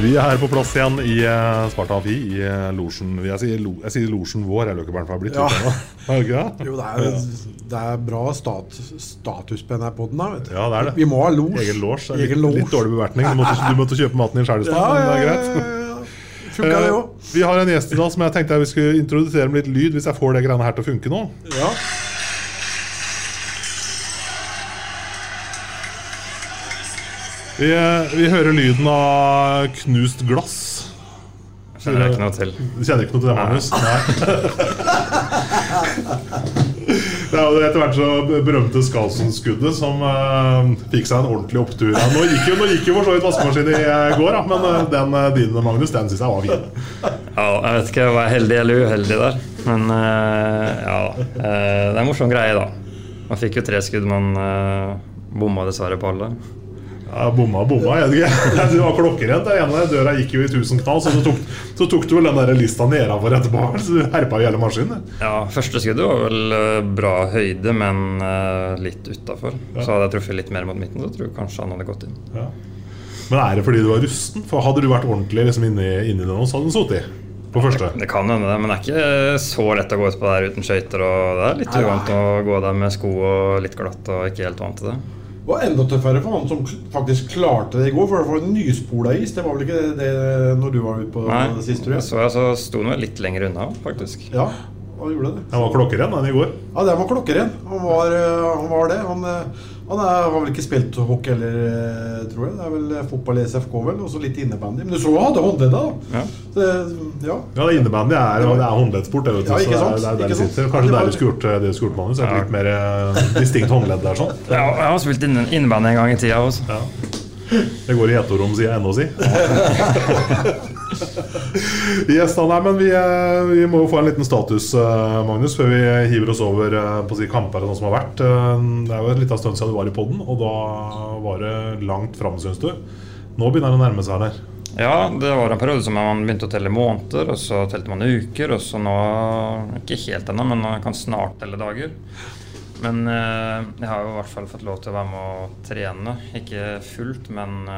Vi er her på plass igjen i eh, Sparta Amfi i eh, losjen Jeg sier, lo, jeg sier losjen vår, jeg Løkkeberg, for jeg har blitt Ja. Er det ikke det? Jo, det er, det er bra stat, status på denne poden. Vet du. Ja, det er det. Vi må ha losj. Egen losj. Litt, litt dårlig bevertning. Du måtte, du måtte kjøpe maten din sjøl i stad, Ja, men det er ja, greit. Funka det Eh, òg? Vi har en gjest i dag som jeg tenkte jeg vi skulle introdusere med litt lyd, hvis jeg får det greiene her til å funke nå. Ja. Vi, eh, vi hører lyden av knust glass. Kjenner jeg ikke noe til. Du kjenner ikke noe til det, Magnus? Nei. Det er jo etter hvert så berømte Skalsen-skuddet som eh, fikk seg en ordentlig opptur. Ja, nå gikk jo, nå gikk jo for så vidt vaskemaskinen i eh, går, da, men den uh, din, Magnus, den syns jeg var fin. Ja, jeg vet ikke om jeg var heldig eller uheldig der, men ja. Eh, det er en morsom greie, da. Man fikk jo tre skudd, man uh, bomma dessverre på alle. Ja, bomma og bomma, jeg vet ikke. Det var klokkeredd. Den ene døra gikk jo i tusen knall, så, så, tok, så tok du vel den der lista nedafor etterpå. Så du herpa jo hele maskinen. Ja, Første skuddet var vel eh, bra høyde, men eh, litt utafor. Så hadde jeg truffet litt mer mot midten, så tror jeg kanskje han hadde gått inn. Ja. Men er det fordi du var rusten? For Hadde du vært ordentlig liksom, inni, inni det nå, så hadde den sittet på første. Det kan hende, det, men det er ikke så lett å gå utpå der uten skøyter. og Det er litt uvant å gå der med sko og litt glatt og ikke helt vant til det. Det var enda tøffere for han som faktisk klarte det i går, for det var nyspola is. Det var vel ikke det, det når du var ute på Nei, det siste, tror jeg? så jeg så sto han litt lenger unna, faktisk. Ja, han gjorde det. Han var klokkeren, han, i går. Ja, den var klokkeren. Han var, eh, han var det. Han, eh, han er, har vel ikke spilt hockey heller, eh, tror jeg. Det er vel eh, fotball i SFK, vel, og så litt innebandy. Men du så han hadde håndledd, da. Ja. Det, ja. Ja, det Innebandy er, det er håndleddsport. Det, Ja, ikke sant? det er, det er der Ikke sant? sitter. Kanskje Det er litt skurt, det du skulle gjort, Magnus. Er litt mer eh, distinkt håndledd der sånn. Ja, jeg har spilt innebandy en gang i tida også. Ja. Det går i gjetterom, sier jeg ennå, si. Yes, da, nei, men vi, eh, vi må jo få en liten status, eh, Magnus, før vi hiver oss over eh, på å si kamper og sånn som har vært. Det er jo en liten stund siden du var i podden, og da var det langt fram, syns du. Nå begynner det å nærme seg her. Ja, det var en periode som man begynte å telle måneder, og så telte man uker, og så nå Ikke helt ennå, men man kan snart telle dager. Men jeg har jo i hvert fall fått lov til å være med å trene. Ikke fullt, men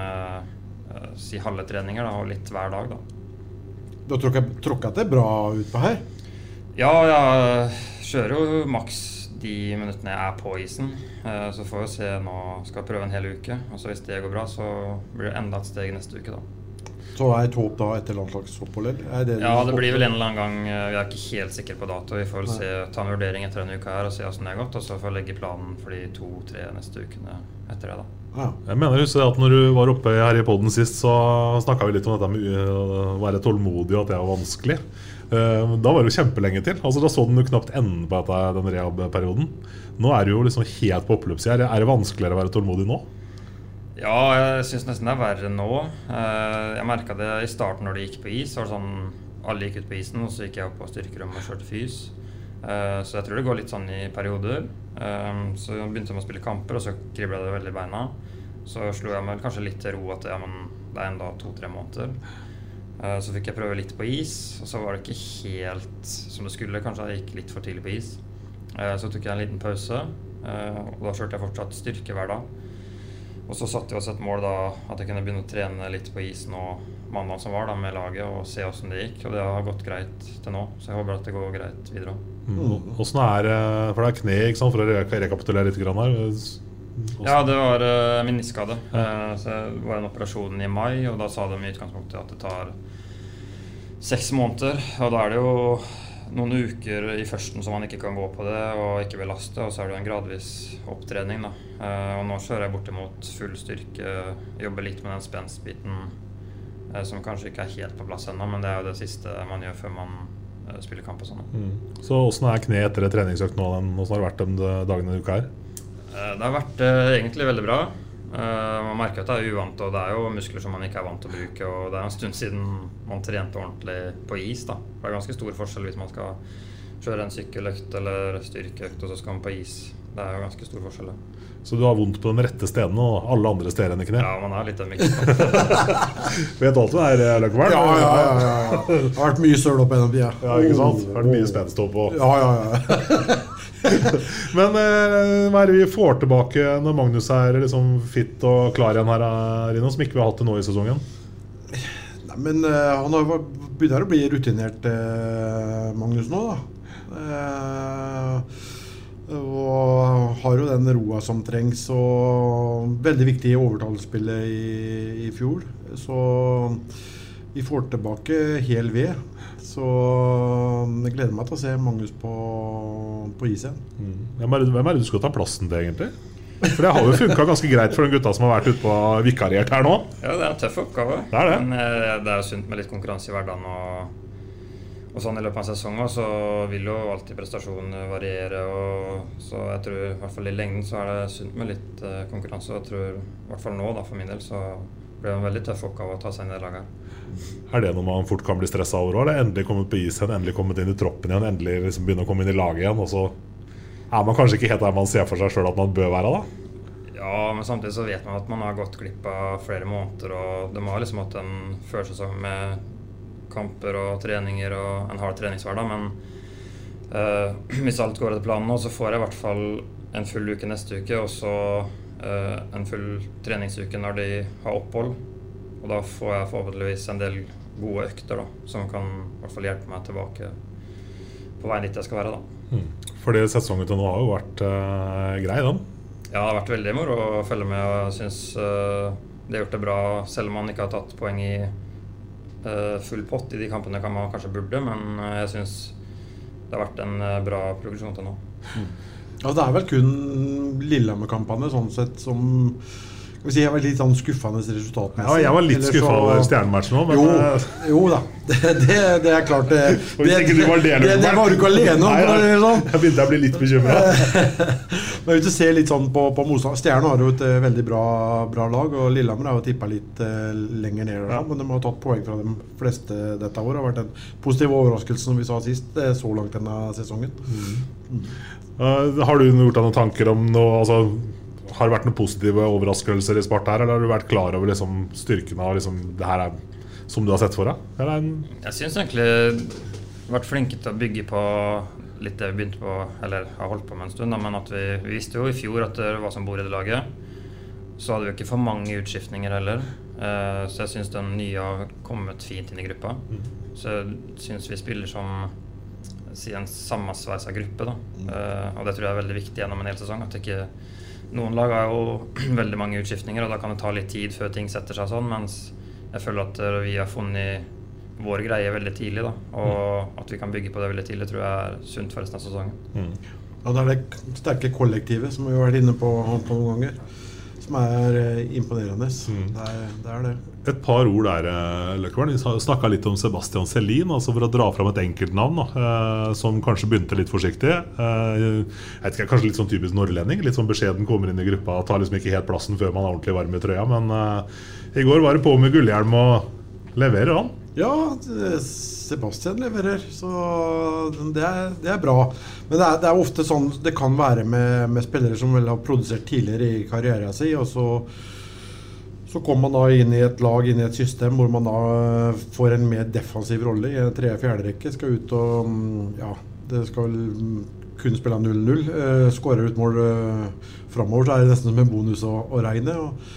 si halve treninger, da, og litt hver dag, da. Du har tråkka det bra utpå her. Ja, jeg kjører jo maks de minuttene jeg er på isen. Eh, Så får vi se. Nå skal jeg prøve en hel uke. Og så hvis det går bra, så blir det enda et steg neste uke, da. Så er et håp da etter landslagsopphold, Ja, det blir vel en eller annen gang. eh, Vi er ikke helt sikre på dato. Vi får se, ta en vurdering etter denne uka her og se hvordan det har gått. Og så får jeg legge planen for de to-tre neste ukene etter det, da. Ja. Jeg mener husk at når du var oppe her i podden sist, så snakka vi litt om dette med uh, å være tålmodig og at det er vanskelig. Eh, Da var det jo kjempelenge til. Altså Da så den jo knapt enden på dette, den rehab-perioden. Nå er du jo liksom helt på oppløpssida. Er det vanskeligere å være tålmodig nå? Ja, jeg syns nesten det er verre nå. Eh, Jeg merka det i starten når det gikk på is. Så var det sånn Alle gikk ut på isen, og så gikk jeg opp på styrkerommet og kjørte fys. Eh, Så jeg tror det går litt sånn i perioder. Så Så begynte jeg med å spille kamper, og så kribla det veldig i beina. Så slo jeg meg kanskje litt til ro at ja, men det er enda to-tre måneder. Eh, Så fikk jeg prøve litt på is, og så var det ikke helt som det skulle. Kanskje jeg gikk litt for tidlig på is. Eh, Så tok jeg en liten pause, eh, og da kjørte jeg fortsatt styrke hver dag. Og så satte vi oss et mål da at jeg kunne begynne å trene litt på is og mandag som var da med laget, og se åssen det gikk. Og det har gått greit til nå, så jeg håper at det går greit videre. òg. Åssen er det For det er kne, ikke sant, for å rekapitulere litt grann her. Også. Ja, det var uh, meniskskade. Uh, så det var en operasjon i mai, og da sa de i utgangspunktet at det tar seks måneder. Og da er det jo noen uker i førsten som man ikke kan gå på det og ikke belaste, og så er det en gradvis opptrening. da. Uh, og nå kjører jeg bortimot full styrke, jobber litt med den spenstbiten eh, som kanskje ikke er helt på plass ennå, men det er jo det siste man gjør før man eh, spiller kamp og sånn. Mm. Så åssen er kneet etter en treningsøkt nå? Åssen har det vært de dagene i uka her? Eh, Det har vært eh, egentlig veldig bra. Eh, man merker at det er uvant, og det er jo muskler som man ikke er vant til å bruke. Og det er en stund siden man trente ordentlig på is. da. Det er ganske stor forskjell hvis man skal kjøre en sykkeløkt eller styrkeøkt, og så skal man på is. Det er jo ganske stor forskjell. Så du har vondt på de rette stedene og alle andre steder enn i kne? Ja, man er litt av miks. Vet alt du er, Løkkeberg? Ja, ja, ja, ja, ja. Det har vært mye søl opp gjennom tida. Ja, ikke sant? Det har vært mye spenst opp på. Ja, ja, ja. Men eh, hva er det vi får tilbake når Magnus er liksom fit og klar igjen her, Rino, som ikke vi har hatt til nå i sesongen? Nei, men eh, han har, begynner å bli rutinert, eh, Magnus, nå, da. Eh, og har jo den roa som trengs, og veldig viktig i overtallsspillet i, i fjor. Så vi får tilbake hel ved. Så jeg gleder meg til å se Magnus på, på is igjen. Hvem er, det, hvem er det du skal ta plassen til, egentlig? For det har jo funka ganske greit for de gutta som har vært ute og vikariert her nå. Ja, det er en tøff oppgave. Det er det. Men eh, det er jo sunt med litt konkurranse i hverdagen. Og, og sånn i løpet av en sesong også, så vil jo alltid prestasjonen variere. Og, så jeg tror i hvert fall i lengden så er det sunt med litt eh, konkurranse. Og jeg tror i hvert fall nå, da, for min del, så blir det en veldig tøff oppgave å ta seg inn i det laget. Er det noe man fort kan bli stressa over òg? Endelig kommet på is igjen, endelig kommet inn i troppen igjen, endelig liksom begynne å komme inn i laget igjen. Og så er man kanskje ikke helt der man ser for seg sjøl at man bør være, da. Ja, men samtidig så vet man at man har gått glipp av flere måneder. Og de har liksom hatt en førsesong med kamper og treninger og en hard treningshverdag. Men uh, hvis alt går etter planen nå, så får jeg i hvert fall en full uke neste uke. Og så uh, en full treningsuke når de har opphold. Og da får jeg forhåpentligvis en del gode økter da, som kan i hvert fall hjelpe meg tilbake på veien dit jeg skal være. da. Fordi sesongen til nå har jo vært uh, grei, den. Ja, det har vært veldig moro å følge med. og Jeg syns uh, de har gjort det bra, selv om man ikke har tatt poeng i full pott i de kampene kan man kanskje burde. Men eh, jeg syns det har vært en eh, bra progresjon til nå. Ja, det er vel kun Lillehammer-kampene sånn sett som si, jeg var litt sånn skuffende resultatmessig. Ja, jeg var litt skuffa over Stjernematchen òg, men jo, eh, jo da, det, det, det er klart det, var det, det, det var du ikke alene om. Nei, sånn. Jeg begynte å bli litt bekymra. Men hvis du ser litt sånn på, på motstand Stjernen har jo et eh, veldig bra, bra lag, og Lillehammer har jo tippa litt uh, lenger ned. Ja. Men de har tatt poeng fra de fleste dette året. Det har vært en positiv overraskelse, som vi sa sist, eh, så langt denne sesongen. Eh, har du gjort deg noen tanker om noe altså, Har det vært noen positive overraskelser i Sparta her, eller har du vært klar over liksom, styrken av liksom, det her er, som du har sett for deg? Jeg syns egentlig vi har vært flinke til å bygge på litt det vi begynte på, eller har holdt på med en stund. Men at vi, vi visste jo i fjor at det var som bor i det laget. Så hadde vi ikke for mange utskiftninger heller. Eh, så jeg syns den nye har kommet fint inn i gruppa. Så jeg syns vi spiller som si en sammensveisa gruppe. Da. Eh, og det tror jeg er veldig viktig gjennom en hel sesong. At det ikke Noen lag har jo veldig mange utskiftninger, og da kan det ta litt tid før ting setter seg sånn. Mens jeg føler at eh, vi har funnet vår greie veldig tidlig. Da. Og at vi kan bygge på det veldig tidlig, tror jeg er sunt for resten av sesongen. Ja, det er det sterke kollektivet som vi har vært inne på, på noen ganger, som er imponerende. imponerende. Det, er, det er det. Et par ord der, eh, Løkkeberg. Vi snakka litt om Sebastian Selin, altså for å dra fram et enkeltnavn da, eh, som kanskje begynte litt forsiktig. Eh, jeg vet ikke, Kanskje litt sånn typisk nordlending. Litt sånn beskjeden kommer inn i gruppa tar liksom ikke helt plassen før man er ordentlig varm i trøya. Men uh, i går var det på med gullhjelm og leverer han. Ja, Sebastian leverer, så det er, det er bra. Men det er, det er ofte sånn det kan være med, med spillere som vel har produsert tidligere i karrieren sin, og så så kommer man da inn i et lag, inn i et system hvor man da får en mer defensiv rolle i en tredje-fjerde rekke. Skal ut og Ja, det skal vel kun spille 0-0. Eh, Skårer ut mål eh, framover, så er det nesten som en bonus å, å regne. Og,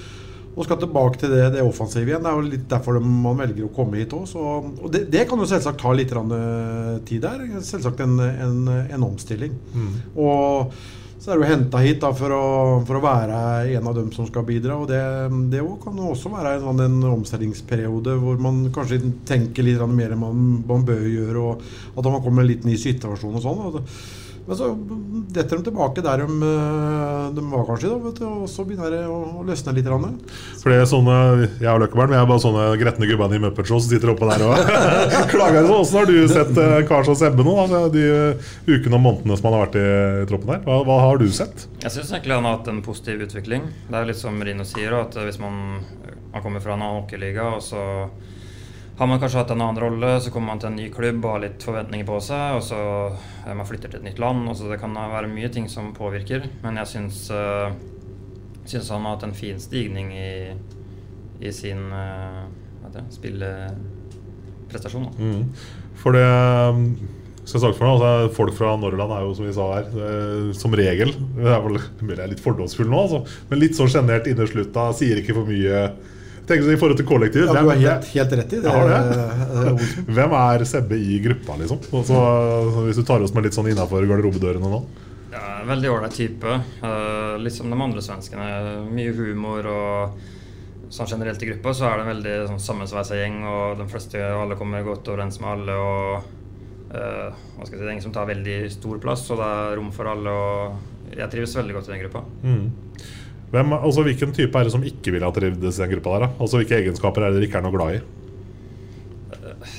og skal tilbake til det, det offensive igjen. Det er jo litt derfor de- man velger å komme hit òg. Og det, det kan jo selvsagt ta litt eh, tid der. Selvsagt en, en, en omstilling. Og så er du henta hit da, for, å, for å være en av dem som skal bidra. og Det, det kan jo også være en, sånn, en omstillingsperiode hvor man kanskje tenker litt mer enn man, man bør gjøre, og at man kommer i en litt ny situasjon og sånn. Men så detter de tilbake der de, eh, de var kanskje, da, vet du, og så begynner det å, å løsne litt. grann. For det er sånne, Jeg og Løkkeberg, men jeg er bare sånne gretne gubber i Muppet Show som sitter oppe der og klager. Åssen har du sett eh, Kars og Sebbe nå? Altså, de eh, ukene og månedene som han har vært i, i troppen her. Hva, hva har du sett? Jeg syns egentlig han har hatt en positiv utvikling. Det er litt som Rino sier, at hvis man, man kommer fra en annen hockeyliga, og så har man kanskje hatt en annen rolle, så kommer man til en ny klubb og har litt forventninger på seg, og så man flytter til et nytt land. og så Det kan være mye ting som påvirker, men jeg syns, uh, syns han har hatt en fin stigning i, i sin uh, det, spilleprestasjon. Mm. For det altså, Folk fra Norrland er jo, som vi sa her, eh, som regel Det er vel jeg er litt fordomsfull nå, altså, men litt sånn sjenert inneslutta, sier ikke for mye. Tenk så I forhold til kollektiv Ja, du har helt, helt rett i det. Jeg det. eh, Hvem er Sebbe i gruppa, liksom? Også, hvis du tar oss med litt sånn innafor garderobedørene nå? Ja, veldig ålreit type. Eh, litt som de andre svenskene. Mye humor og sånn generelt i gruppa så er det en veldig sånn, sammensveisa gjeng, og de fleste alle kommer godt overens med alle. og eh, hva skal jeg si, Det er ingen som tar veldig stor plass, og det er rom for alle. og Jeg trives veldig godt i den gruppa. Mm. Hvem, altså, hvilken type er det som ikke ville ha trivdes i den gruppa? der da? Altså Hvilke egenskaper er det dere ikke er noe glad i?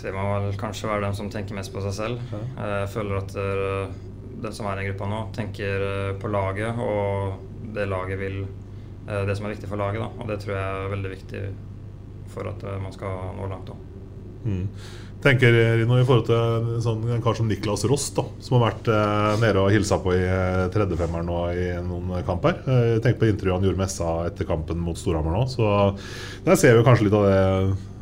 Det må vel kanskje være den som tenker mest på seg selv. Eh, Jeg føler at eh, den som er i gruppa nå, tenker eh, på laget og det laget vil eh, Det som er viktig for laget, da. Og det tror jeg er veldig viktig for at eh, man skal nå langt. òg. Mm. Tenker Rino, i forhold til sånn, en kar som Niklas Ross, da, som har vært eh, nede og hilsa på i eh, tredjefemmeren i noen kamper. Eh, tenk på intervjuet han gjorde med SA etter kampen mot Storhamar nå. Så Der ser vi kanskje litt av det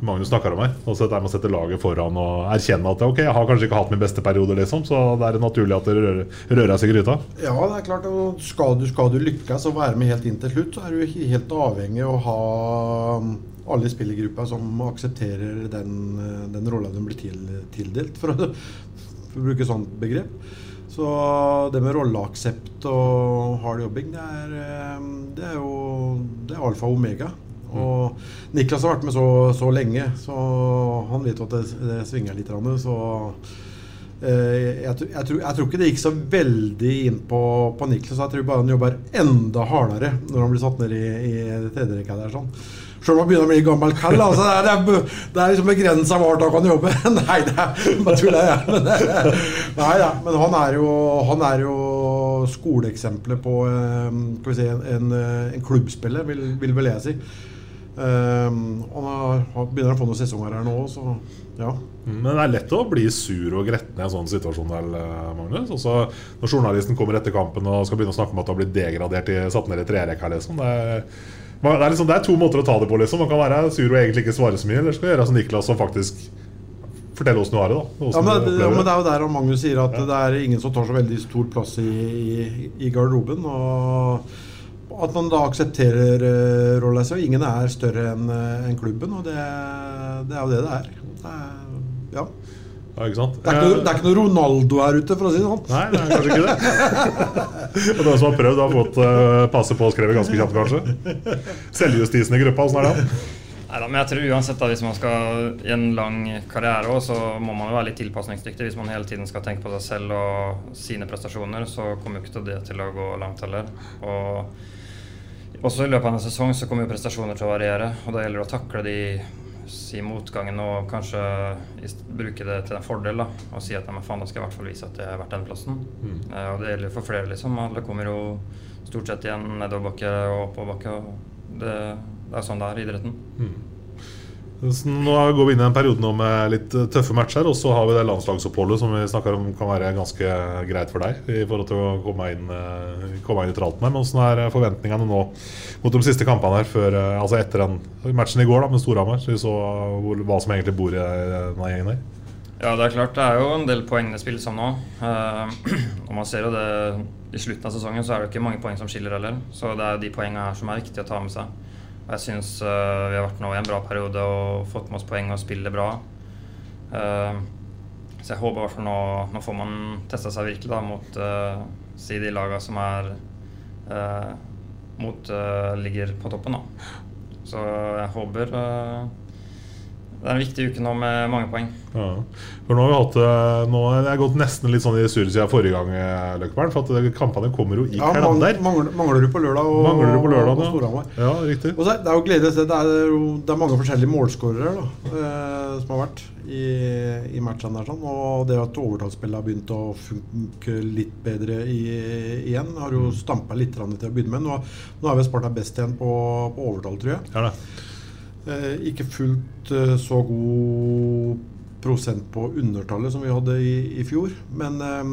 Magnus snakker om her. Altså dette med å sette laget foran og erkjenne at ok, jeg har kanskje ikke hatt min beste periode, liksom, så det er naturlig at det rører, rører seg i gryta. Ja, det er klart. og Skal du, skal du lykkes og være med helt inn til slutt, så er du helt avhengig av å ha alle i spillergruppa som aksepterer den, eh, den rolla de blir til, tildelt, for å, for å bruke sånt begrep. Så det med rolleaksept og hard jobbing, det er, eh, det er jo det er alfa og omega. Og Niklas har vært med så, så lenge, så han vet jo at det, det svinger litt. Så eh, jeg, jeg, tror, jeg tror ikke det gikk så veldig inn på, på Niklas. Jeg tror bare han jobber enda hardere når han blir satt ned i, i tredje rekka der. sånn. Selv om han begynner å bli gammel kall. Altså, det, er, det, er, liksom begrensa hvor hardt han kan jobbe. Nei, er bare tuller jeg. Men, nei, ja, men han er jo, jo skoleeksempelet på eh, vi si, en, en, eh, en klubbspiller, vil, vil vel jeg si. Um, han har, begynner å få noen sesonger her nå, så ja. Men det er lett å bli sur og gretten i en sånn situasjon. Der, eh, Magnus. Også når journalisten kommer etter kampen og skal begynne å snakke om at du har blitt degradert i, satt ned i trerekka. Liksom. Det, er, man- det, er liksom, det er to måter å ta det på. Liksom. Man kan være sur og egentlig ikke svare så mye, eller skal gjøre som Niklas, som faktisk forteller åssen du har det. da Ja men, ja, men det er jo der Magnus sier at det er ingen som tar så veldig stor plass i, i, i garderoben. Og at man da aksepterer uh, rolla si. Og ingen er større enn en klubben, og det, det er jo det det er. Det er, ja. Ja, ikke sant? det, er ikke noe, det er ikke noe Ronaldo her ute, for å si det sånn. Nei, det er kanskje ikke det. og den som har prøvd, har fått uh, passe på og skrevet ganske kjapt, kanskje. Selvjustisen i gruppa, åssen er det? Neida, men jeg tror uansett da, Hvis man skal i en lang karriere også, så må man jo være litt tilpasningsdyktig. Hvis man hele tiden skal tenke på seg selv og sine prestasjoner, så kommer jo ikke det til å gå langt heller. Og også i løpet av en sesong så kommer jo prestasjoner til å variere, og da gjelder det å takle de si motgangen og kanskje bruke det til en fordel. da, Og si at «Nei, faen, da skal jeg i hvert fall vise at jeg er verdt den plassen. Mm. Eh, og det gjelder for flere, liksom. Alle kommer jo stort sett igjen nedoverbakke og oppoverbakke. og Det, det er sånn det er i idretten. Nå går vi inn i en periode nå med litt eh, tøffe matcher, og så har vi det landslagsoppholdet som vi snakker om kan være ganske greit for deg i forhold til å komme inn, eh, komme inn i tralten her. Men hvordan er eh, forventningene nå mot de siste kampene her før, altså etter den matchen i går da med Storhamar? Så vi så hvor, hva som egentlig bor i denne gjengen her. Ja, det er klart. Det er jo en del poeng det spilles om nå. Og man ser jo det I slutten av sesongen så er det ikke mange poeng som skiller heller. Så det er jo de poengene her som er viktige å ta med seg. Jeg syns eh, vi har vært nå i en bra periode og fått med oss poeng og spiller bra. Eh, så jeg håper i hvert fall nå, nå får man testa seg virkelig da, mot uh, si de lagene som er mot ligger på toppen. da. Så jeg håper det er en viktig uke nå med mange poeng. Ja. For nå har vi hatt eh, nå er jeg gått nesten litt sånn i surr siden forrige gang, Løkkeberg. For at kampene kommer jo i Ja, kalender. mangler, mangler, du på lørdag og, Mangler du på lørdag, og ja. Storhamar? Ja, riktig. Og så er- det er jo gledelig å se. Det er, det er mange forskjellige målskårere eh, som har vært i, i matchene. Der, sånn. Og det at overtallsspillet har begynt å funke litt bedre i, igjen, har jo stampa litt til å begynne med. Nå, nå er spart deg best igjen på, på overtall, tror jeg. Ja, det. Eh, ikke fullt eh, så god prosent på undertallet som vi hadde i, i fjor. Men eh,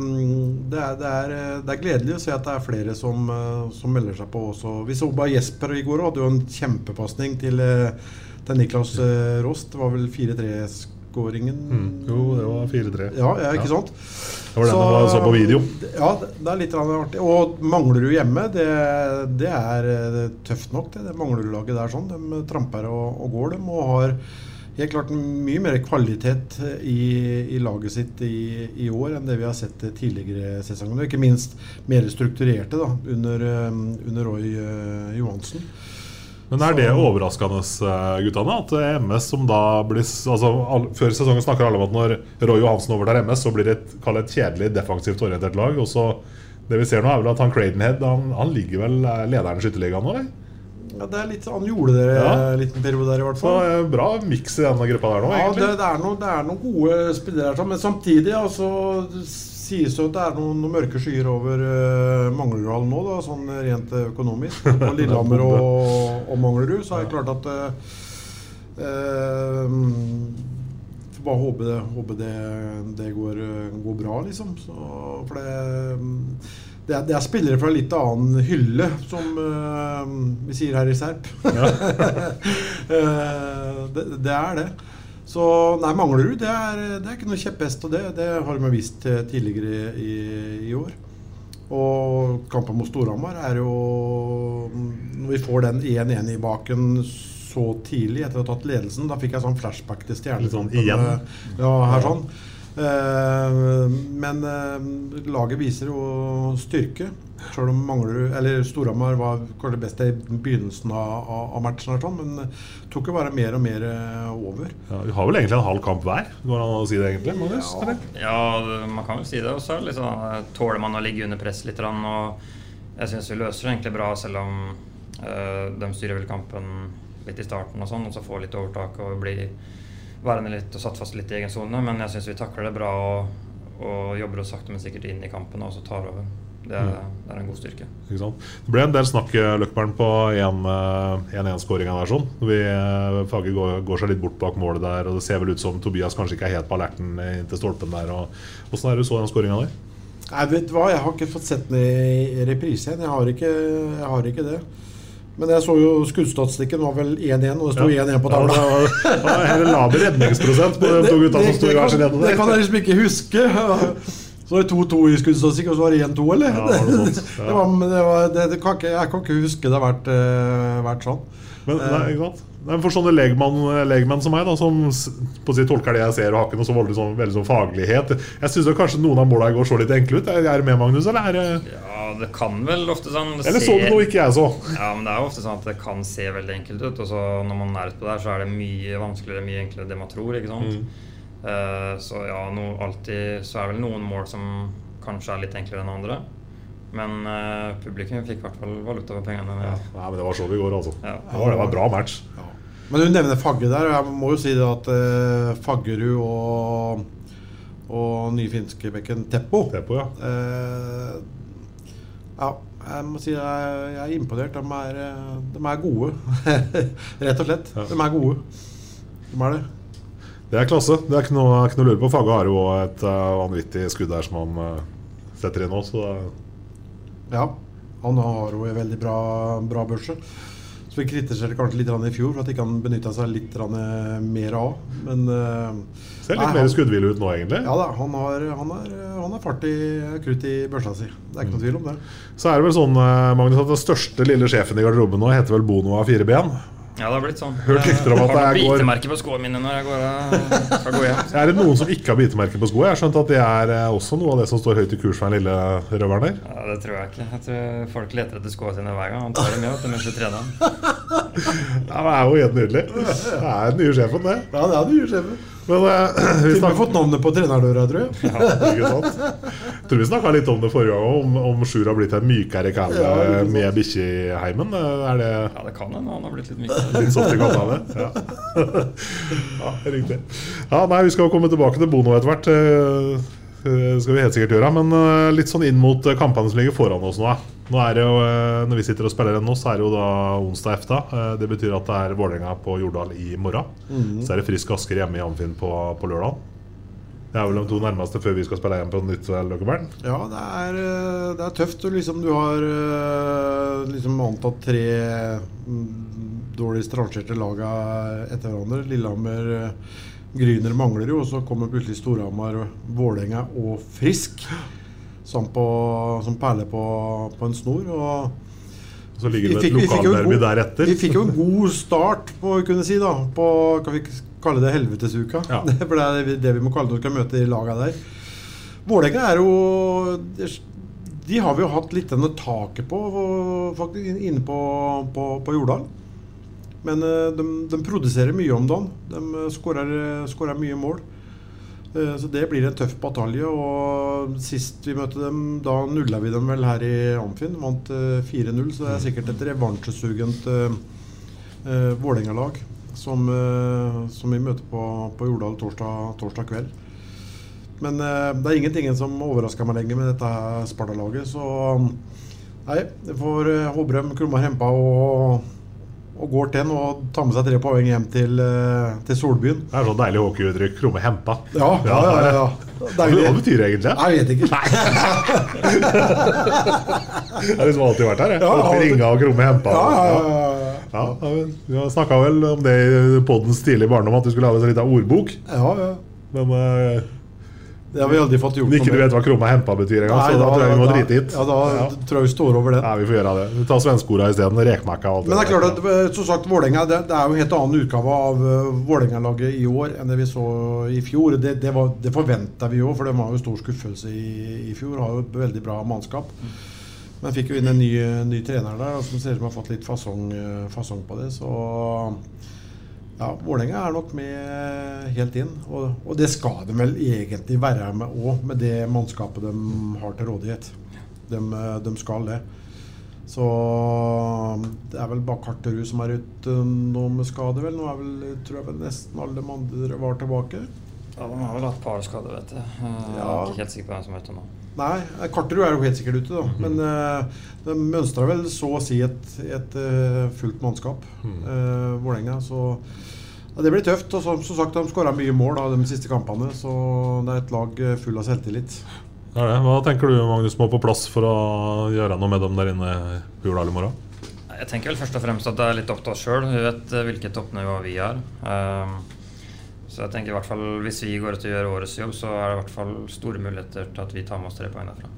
det, er, det, er, det er gledelig å se at det er flere som, som melder seg på også. Vi så bare Jesper i går og hadde jo en kjempepasning til, til Niklas Rost. Det var vel 4-3-skåringen? Mm. Jo, det var 4-3. Ja, ja, ikke sant? Det var den jeg så på video. Ja, det er litt artig. Og mangler du hjemme, det, det er eh, tøft nok, det. det du laget der sånn. De tramper og, og går, dem. Og har helt klart mye mer kvalitet i, i laget sitt i, i år enn det vi har sett tidligere sesonger. Ikke minst mer strukturerte da, under, eh, under Roy eh, Johansen. Men er det overraskende, eh, guttene? At MS som da blir altså, all, Før sesongen snakker alle om at når Roy Johansen overtar MS, så blir det et, et kjedelig defensivt orientert lag. Og så Det vi ser nå, er vel at han Cradenhead han, han ligger vel eh, lederen i Skytterligaen nå, eller? Ja, det er litt, han gjorde det Ja. en liten periode der, i hvert Så fall. eh, bra miks i denne gruppa der nå, Ja, egentlig. det, er noen, det er noen gode spillere her, sånn, men samtidig altså, det sies jo at det er noen, noen mørke skyer over uh, Manglerudhallen nå, da, sånn rent økonomisk. På Lillehammer og, og Manglerud så er det klart at uh, uh, Får bare håpe det, håpe det, det går, går bra, liksom. Så, for det det er, det er spillere fra litt annen hylle, som uh, vi sier her i Serp. Eh, det, det er det. Så nei, Manglerud det er, det er ikke noe kjepphest, og det, det har de vist tidligere i, i år. Og kampen mot Storhamar er jo Når vi får den 1-1 i baken så tidlig etter å ha tatt ledelsen, da fikk jeg sånn flashback til sånn Stjernekampen. igjen. eh, Ja, her sånn. Eh, men eh, laget viser jo styrke. Selv om mangler, Eller Storhamar var kanskje best i begynnelsen av, av, matchen, her, sånn, men tok jo bare mer og mer eh, over. Ja, vi har vel egentlig en halv kamp hver, går det an å si det egentlig? Magnus? Ja. Ja, man kan vel si det også. så liksom, tåler man å ligge under press litt? Og jeg syns vi løser det egentlig bra, selv om eh, de styrer vel kampen litt i starten og sånn, og så får litt overtak og blir værende litt og satt fast litt i egen sone. Men jeg syns vi takler det bra og, og jobber oss sakte, men sikkert inn i kampen og så tar over. Det er, det er en god styrke. Ikke sant? Det ble en del snakk eh, Løkberg, på 1-1-skåringa der. sånn Vi, eh, Fagge går, går seg litt bort bak målet der, og det ser vel ut som Tobias kanskje ikke er helt på alerten inntil stolpen der. Og, hvordan er det du så den skåringa der? Jeg vet hva, jeg har ikke fått sett den i i reprise igjen. Jeg har ikke, jeg har ikke det. Men jeg så jo skuddstatistikken var vel 1-1, og det sto 1-1 på tavla. Ja, det var- det var laber redningsprosent på de to gutta som sto i hver sin det, ende det kan jeg liksom ikke huske. Så var det 2-2 i skuddstatistikk, og så var det 1-2, eller? Ja, det sånt, ja. Det var, det var, det, kan ikke, jeg kan ikke huske det har vært, uh, vært sånn. Men, nei, ikke sant? Nei, for sånne legmenn, legmann som meg, da, som på å si tolker det jeg ser, og har ikke noe så voldelig sånn, veldig sånn faglighet Jeg syns kanskje noen av måla i går så litt enkle ut. Er er det med, Magnus? Eller, er det, Ja, det kan vel ofte sånn det eller så du noe ikke jeg så? Ja, men det er jo ofte sånn at det kan se veldig enkelt ut. Og så når man er ute på der, så er det mye vanskeligere, mye enklere enn det man tror. ikke sant? Eh, så ja, no, alltid så er det vel noen mål som kanskje er litt enklere enn andre. Men uh, publikum fikk i hvert fall valuta for pengene. Ja, nei, men det var så vi i går, altså. Ja. Det var, det var en bra match. Men du nevner Fagge der, og jeg må jo si det at uh, Faggerud og, og nyfinske bekken Teppo Teppo, ja. Eh, ja, jeg må si jeg, er imponert. De er, de er gode. Rett og slett. Ja. De er gode. De er det. Det er klasse. Det er ikke noe, ikke noe lure på. Fagge har jo et eh, vanvittig skudd der som han eh, setter inn nå, så det, Ja. Han har jo en veldig bra, bra børse. Så vi kritiserte kanskje litt i fjor for at ikke han benytta seg litt eh, mer av. Men eh, ser litt nei, mer skuddhvile ut nå, egentlig. Ja da, han har, han har, han har fart i krutt i børsa si. Det er ikke noe tvil om det. Så er det vel sånn, eh, Magnus, at den største lille sjefen i garderoben nå heter vel Bono av fire ben. Ja, det har blitt sånn. Hørt rykter om at Jeg har det noen går- bitemerker på skoene mine når jeg går skal gå hjem. Er det noen som ikke har bitemerker på skoene? Jeg har skjønt at det er eh, også noe av det som står høyt i kurs for den lille røveren der. Ja, det tror jeg ikke. Jeg tror folk leter etter skoene sine hver gang. Han tar dem med vet du, mens vi trener. Ja, Det er jo helt nydelig. Det er den nye sjefen, det. Ja, det er den nye sjefen. Men uh, vi har fått navnet på trenerdøra, tror jeg. Ja, ikke sant? Jeg tror vi snakka litt om det forrige gang, om, om Sjur har blitt en mykere kæle Ja, med bikkje med heimen. Er det Ja, det kan hende han har blitt litt mykere. litt soft i kattene? Ja. ja, riktig. Ja, nei, vi skal komme tilbake til Bono etter hvert. Eh, skal vi helt sikkert gjøre. Men eh, litt sånn inn mot eh, kampene som ligger foran oss nå. Nå er det jo, Når vi sitter og spiller nå, så er det jo da onsdag efta. Det betyr at det er Vålerenga på Jordal i morgen. Mhm. Så er det Frisk Asker hjemme i Amfinn på, på lørdag. Det er vel de to nærmeste før vi skal spille igjen på nytt. vel, Ja, det er, det er tøft. Liksom, du har liksom antatt tre mm, dårligst rangerte laga etter hverandre. Lillehammer, eh, Gryner mangler jo, og så kommer plutselig Storhamar, Vålerenga og Frisk. Som, på, som perler på, på en snor. og Så ligger det et lokalderby deretter. Vi fikk jo en god start på kunne si da På kan vi kalle det helvetesuka. Ja. For det er det vi må kalle det når vi skal møte de laga der. Vålerenga er jo De har vi jo hatt litt denne taket på, faktisk, inne på, på, på Jordal. Men eh, de, de produserer mye om dagen. De eh, skårer skårer mye mål. Eh, Så det blir en tøff batalje. Og sist vi møtte dem, da nulla vi dem vel her i Amfinn. Vant eh, 4-0, så det er sikkert et revansjesugent uh, Vålerenga-lag som, uh, som vi møter på, på Jordal torsdag, torsdag kveld. Men uh, det er ingenting som overrasker meg lenger med dette Sparta-laget, så Nei, det får uh, Håbrem, Krumma, Hempa og, og går til og tar med seg tre poeng hjem til, eh, til Solbyen. Det er sånn deilig hockeyuttrykk. Krumme hempa. Ja, ja, ja. ja. Hva betyr det egentlig? Jeg vet ikke. Jeg har liksom alltid vært her. Jeg. Alltid ringa og krumme hempa. Ja, ja, ja, ja. Ja, ja, Vi har snakka vel om det i poddens tidlige barndom, at du skulle lage en liten ordbok. ja, ja. Men uh, Det har vi aldri fått gjort ikke du vet hva krumma hempa betyr engang, så da tror jeg vi må drite hit. Ja, da Ja. tror jeg vi står over det. Nei, vi får gjøre det. Vi tar svenskeorda isteden. Rekmekka og alt Men det er klart at eh, som sagt, Vålerenga det, det er jo en helt annen utgave av uh, Vålerenga-laget i år enn det vi så i fjor. Det, det, var- det forventa vi jo, for det var jo stor skuffelse i, i fjor. Har jo et veldig bra mannskap. Men fikk jo inn en ny, ny trener der som ser ut som har fått litt fasong, eh, fasong på det. Så ja, Vålerenga er nok med helt inn. Og, og det skal de vel egentlig være med òg, med det mannskapet de har til rådighet. De, de skal det. Så det er vel bare Karterud som er ute nå med skade, vel. Nå er vel, tror jeg vel nesten alle de andre var tilbake. Ja, De har vel hatt par skader, vet du. Jeg Jeg Ja. er ikke helt sikker på hvem som er ute nå. Nei, Karterud er jo helt sikkert ute, da. Men uh, de mønstra vel så å si et, et uh, fullt mannskap, uh, Vålerenga. Så ja, det blir tøft. Og som, som sagt, de skåra mye mål da, de siste kampene, så det er et lag full av selvtillit. Det er det. Hva tenker du Magnus må på plass for å gjøre noe med dem der inne i Jordal i morgen? Jeg tenker vel først og fremst at det er litt opp til oss sjøl. Vi vet hvilket toppnivå vi har. Um, så jeg tenker i hvert fall hvis vi går ut og gjør årets jobb, så er det i hvert fall store muligheter til at vi tar med oss tre poeng derfra.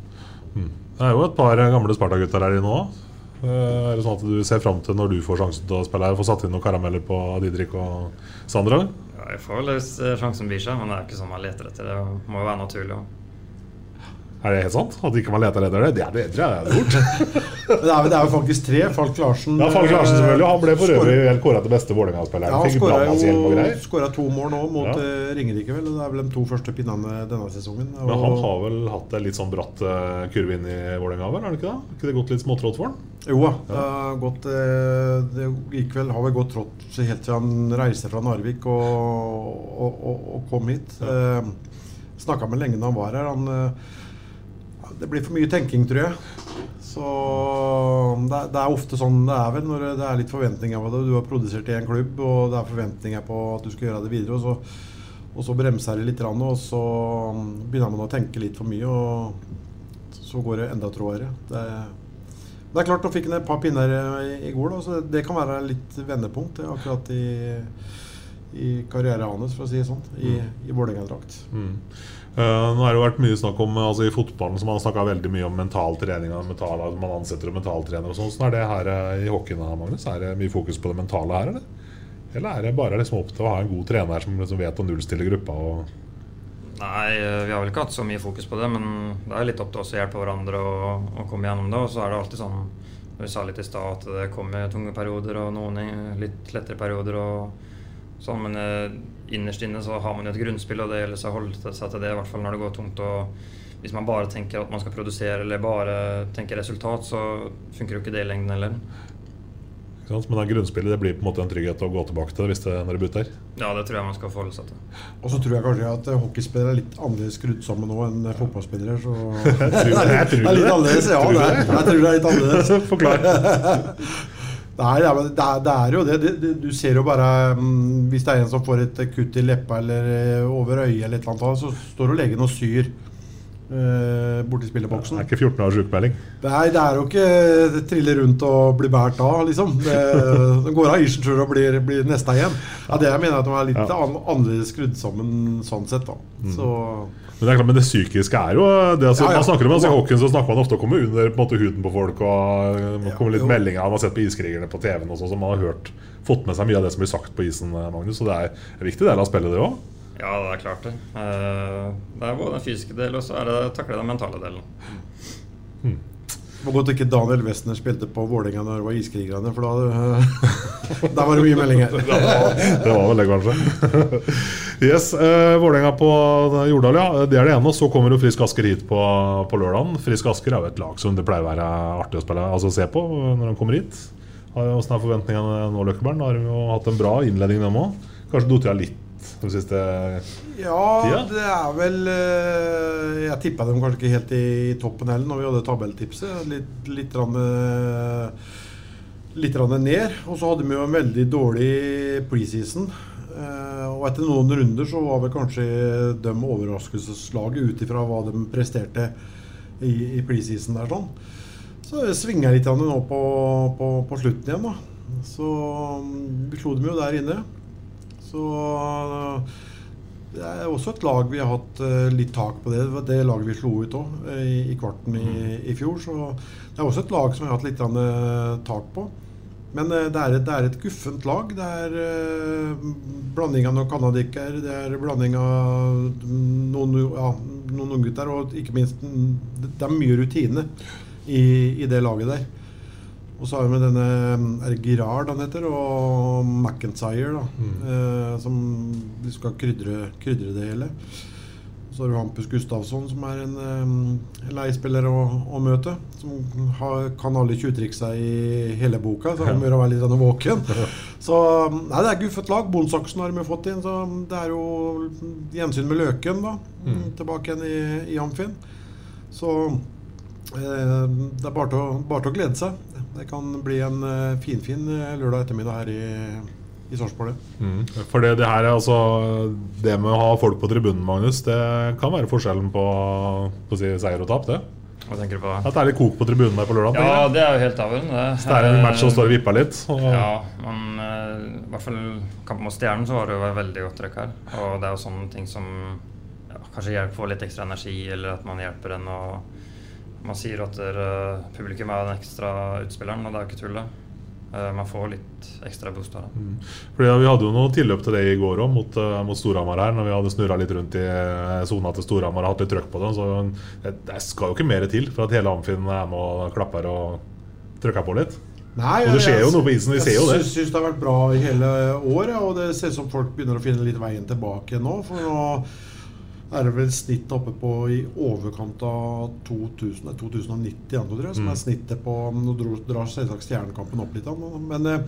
Det er jo et par gamle Sparta-gutter her inne òg. Er det sånn at du ser fram til når du får sjansen til å spille her, få satt inn noen karameller på Didrik og Sandra? Ja, jeg får vel hvis eh, sjansen byr seg, men det er ikke sånn man leter etter. Det må jo være naturlig. også. Er det helt sant? At ikke man leter etter det? Det, er det tror jeg hadde gjort. Det er, det er jo faktisk tre. Falk Larsen Ja, Falk Larsen selvfølgelig. Han ble for øvrig kåra til beste Vålerenga-spilleren. Ja, Fikk skåra brannmannshjelm og greier. skåra to mål nå mot Ja. eh, Ringerike, vel. Det er vel de to første pinnene denne sesongen. Men han har vel hatt en litt sånn bratt eh, kurve inn i Vålerenga, vel? Har det ikke det? Ikke det gått litt småtrått for han? Jo da. Har gått eh, Det gikk vel, har vel gått trått helt til han reiste fra Narvik og, og, og, og kom hit. Ja. Snakka med lenge da han var her. Han, det blir for mye tenking, tror jeg. Så det, er- det er ofte sånn det er vel når det er litt forventninger på det. Du har produsert i en klubb, og det er forventninger på at du skal gjøre det videre. Og så, og så bremser det litt, og så begynner man å tenke litt for mye, og så går det enda trådere. Det, det er klart, nå fikk han et par pinner i, i går, da, så det kan være litt vendepunkt det, akkurat i, i karrieren hans, for å si det sånn, i, i Vålerenga-drakt. Mm. Eh, nå har det jo vært mye snakk om altså I fotballen så man har veldig mye om mental trening. Mental, man ansetter mentaltrenere og sånn. Hvordan er det her eh, i hockeyen, Magnus? Er det mye fokus på det mentale her, eller? Eller er det bare liksom opp til å ha en god trener som liksom vet å nullstille gruppa? Nei, eh, vi har vel ikke hatt så mye fokus på det, men det er litt opp til oss å hjelpe hverandre og, og komme gjennom det. Og så er det alltid sånn, vi sa litt i stad, at det kommer tunge perioder og noen litt lettere perioder. og sånn, Men eh, innerst inne så har man jo et grunnspill, og det gjelder seg å holde seg til det, i hvert fall når det går tungt. og Hvis man bare tenker at man skal produsere eller bare tenker resultat, så funker jo ikke det i lengden heller. Men det grunnspillet det blir på en måte en trygghet å gå tilbake til hvis det, når det butter. Ja, det tror jeg man skal forholde seg til. Og så tror jeg kanskje at eh, hockeyspillere er litt annerledes skrudd sammen nå enn fotballspillere. Så Jeg tror- det jeg tror det er litt annerledes. Ja, Tror det det? jeg tror det er litt annerledes. Forklar. Nei, det, er, det er jo det. du ser jo bare mm, Hvis det er en som får et kutt i leppa eller eh, over øyet, eller et eller annet, så står jo legen og syr eh, borti Det er ikke 14 års sjukmelding. Nei, det er jo ikke trille rundt og bli båret av, liksom. Det, det går av isen sjøl og blir, blir nesta igjen. Ja, det jeg mener at de er litt Ja. annerledes skrudd sammen sånn sett, da. Så Men det er klart, men det psykiske er jo det, altså, Ja, ja. Man snakker om altså, I hockeyen så snakker man ofte om å komme under på en måte, huden på folk. Og det kommer litt jo. meldinger Man har sett på Iskrigerne på TV-en også, så man har hørt, fått med seg mye av det som blir sagt på isen. eh, Magnus, Så det er en viktig del av spillet, det òg. Ja, det er klart det. Eh, Det er både den fysiske delen og så er det takle den mentale delen. det var godt ikke Daniel Westner spilte på Vålerenga når det var Iskrigerne, for da da var det mye meldinger. Det var vel det, kanskje. yes, eh, Vålerenga på Jordal, ja. Det er det ene. Og så kommer jo Frisk Asker hit på, på lørdagen. Frisk Asker er jo et lag som det pleier å være artig å spille, altså se på når de kommer hit. Åssen er forventningene nå, Løkkeberg? Har jo hatt en bra innledning, dem òg. Kanskje dotet jeg litt den siste Ja, Tida? det er vel eh, Jeg tippa dem kanskje ikke helt i toppen heller når vi hadde tabelltipset. Litt, litt, rann, eh, litt rann ned. Og så hadde vi jo en veldig dårlig preseason. Eh, og etter noen runder så var vel kanskje de overraskelseslaget ut ifra hva de presterte i, i preseason der sånn. Så det svinga litt det nå på, på, på slutten igjen, da. Så mm, vi slo dem jo der inne. Så det er også et lag vi har hatt eh, litt tak på det. Det laget vi slo ut òg i, i kvarten i, i fjor. Så det er også et lag som vi har hatt litt eh, tak på. Men eh, det, er et, det er et guffent lag. Det er eh, blanding av noen canadikker, det er blanding av noen, ja, noen unggutter, og ikke minst mm, det, er mye rutine i, i det laget der. Og så har vi med denne er det Girard han heter, og McIntyre, da, eh, som skal krydre, krydre det hele. Så har du Hampus Gustavsson, som er en eh, leiespiller å, å møte. Som har, kan alle tjuvtriksa i hele boka, så han gjøre å være litt sånn våken. Så nei, det er guffet lag. Bonsaksen har vi fått inn, så det er jo gjensyn med Løken, da. Tilbake igjen i, i Amfin. Så eh, det er bare til, å, bare til å glede seg. Det kan bli en eh, finfin fin lørdag ettermiddag her i, i Sarpsborg. Mm. For det, det her er altså Det med å ha folk på tribunen, Magnus, det kan være forskjellen på, på å si seier og tap, det. Hva tenker du på? At det er litt kok på tribunen der på lørdag. Ja, det er jo helt avgjørende. det. Så det er en match som står og vipper litt. Og, Ja, men eh, i hvert fall kampen mot Stjernen så var det jo veldig godt trøkk her. Og det er jo sånne ting som ja, kanskje hjelper for litt ekstra energi, eller at man hjelper en og Man sier at dere, publikum er den ekstra utspilleren, og det er jo ikke tull, det. Eh, man får litt ekstra boost av det. Fordi Vi hadde jo noe tilløp til det i går òg, mot, eh, mot Storhamar her. Når vi hadde snurra litt rundt i eh, sona til Storhamar og hatt litt trøkk på det. Så det, det skal jo ikke mer til for at hele Amfinn er med og klapper og trykker på litt. Nei, Og det skjer jo jeg- noe på isen, vi ser jo det. Jeg syns det har vært bra i hele år, ja, og det ser ut som folk begynner å finne litt veien tilbake nå. For nå er det vel snittet oppe på i overkant av 2000, nei, 2090, igjen, tror jeg, som Mm. er snittet på Nå drar selvsagt Stjernekampen opp litt, men eh,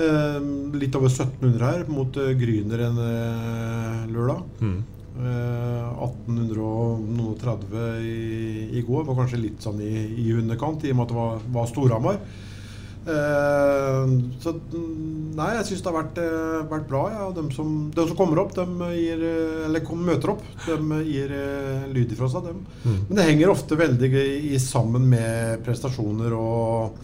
eh, litt over 1700 her mot eh, Gryner en eh, lørdag. Mm. Eh, 1830 i, i går var kanskje litt sånn i, i underkant, i og med at det var, var Storhamar. Eh, så mm, nei, jeg syns det har vært, eh, vært bra. Ja. De, som, de som kommer opp, de gir, eh, eller møter opp, de gir lyd ifra seg. Dem. Mm. Men det henger ofte veldig i, sammen med prestasjoner og,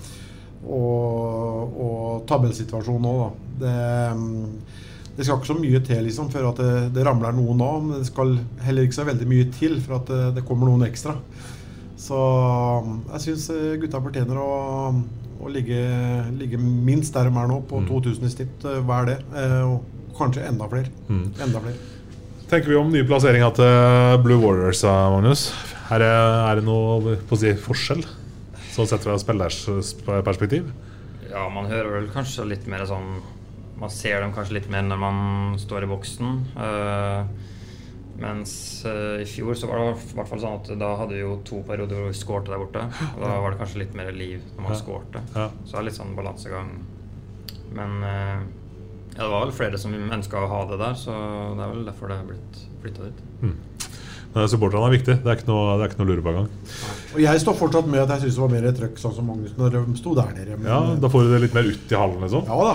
og, og tabellsituasjonen òg, da. Det, mm, det skal ikke så mye til liksom, før at det, det ramler noen av. Men det skal heller ikke så veldig mye til for at det, det kommer noen ekstra. Så jeg syns gutta fortjener å, å ligge, ligge, minst der de er nå, på mm. 2000 i snitt Hva er det. Eh, og kanskje enda flere. Mm. Enda flere. tenker vi om nye plasseringer til Blue Warriors, Magnus? Er det, er det noe på å si, forskjell, sånn sett fra spillers perspektiv? Ja, man hører vel kanskje litt mer sånn Man ser dem kanskje litt mer når man står i boksen. Uh, mens uh, i fjor så var det i hvert fall sånn at da hadde vi jo to perioder hvor vi skårte der borte. Og da var det kanskje litt mer liv når man ja. skårte. Ja. Så det er litt sånn balansegang. Men uh, ja, det var vel flere som ønska å ha det der, så det er vel derfor det er blitt flytta dit. Mm. Supporterne er viktig. Det er ikke noe, det er ikke noe lure på engang. Og jeg står fortsatt med at jeg syns det var mer trøkk sånn som Magnus når de sto der nede. Men, ja, Da får du det litt mer ut i hallen, liksom? Ja da.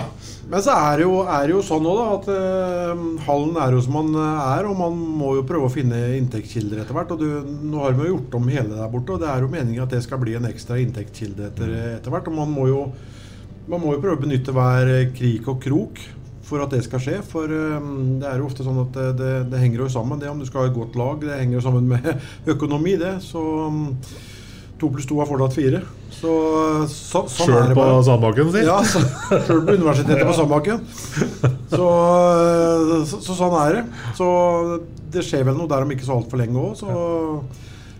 Men så er det jo, er det jo sånn òg, da. At uh, hallen er jo som man er, og man må jo prøve å finne inntektskilder etter hvert. Og du, nå har vi jo gjort om hele der borte, og det er jo meningen at det skal bli en ekstra inntektskilde etter, etter hvert. Og man må jo man må jo prøve å benytte hver krik og krok for at det skal skje. For um, det er jo ofte sånn at det, det, det, henger jo sammen, det om du skal ha et godt lag. Det henger jo sammen med økonomi, det. Så um, to pluss to er fortsatt fire. Så, så, sånn Sjøl på Sandbakken, si? Ja, sjøl på universitetet på Sandbakken. Så, så, så, sånn er det. Så det skjer vel noe der om ikke så altfor lenge òg. Så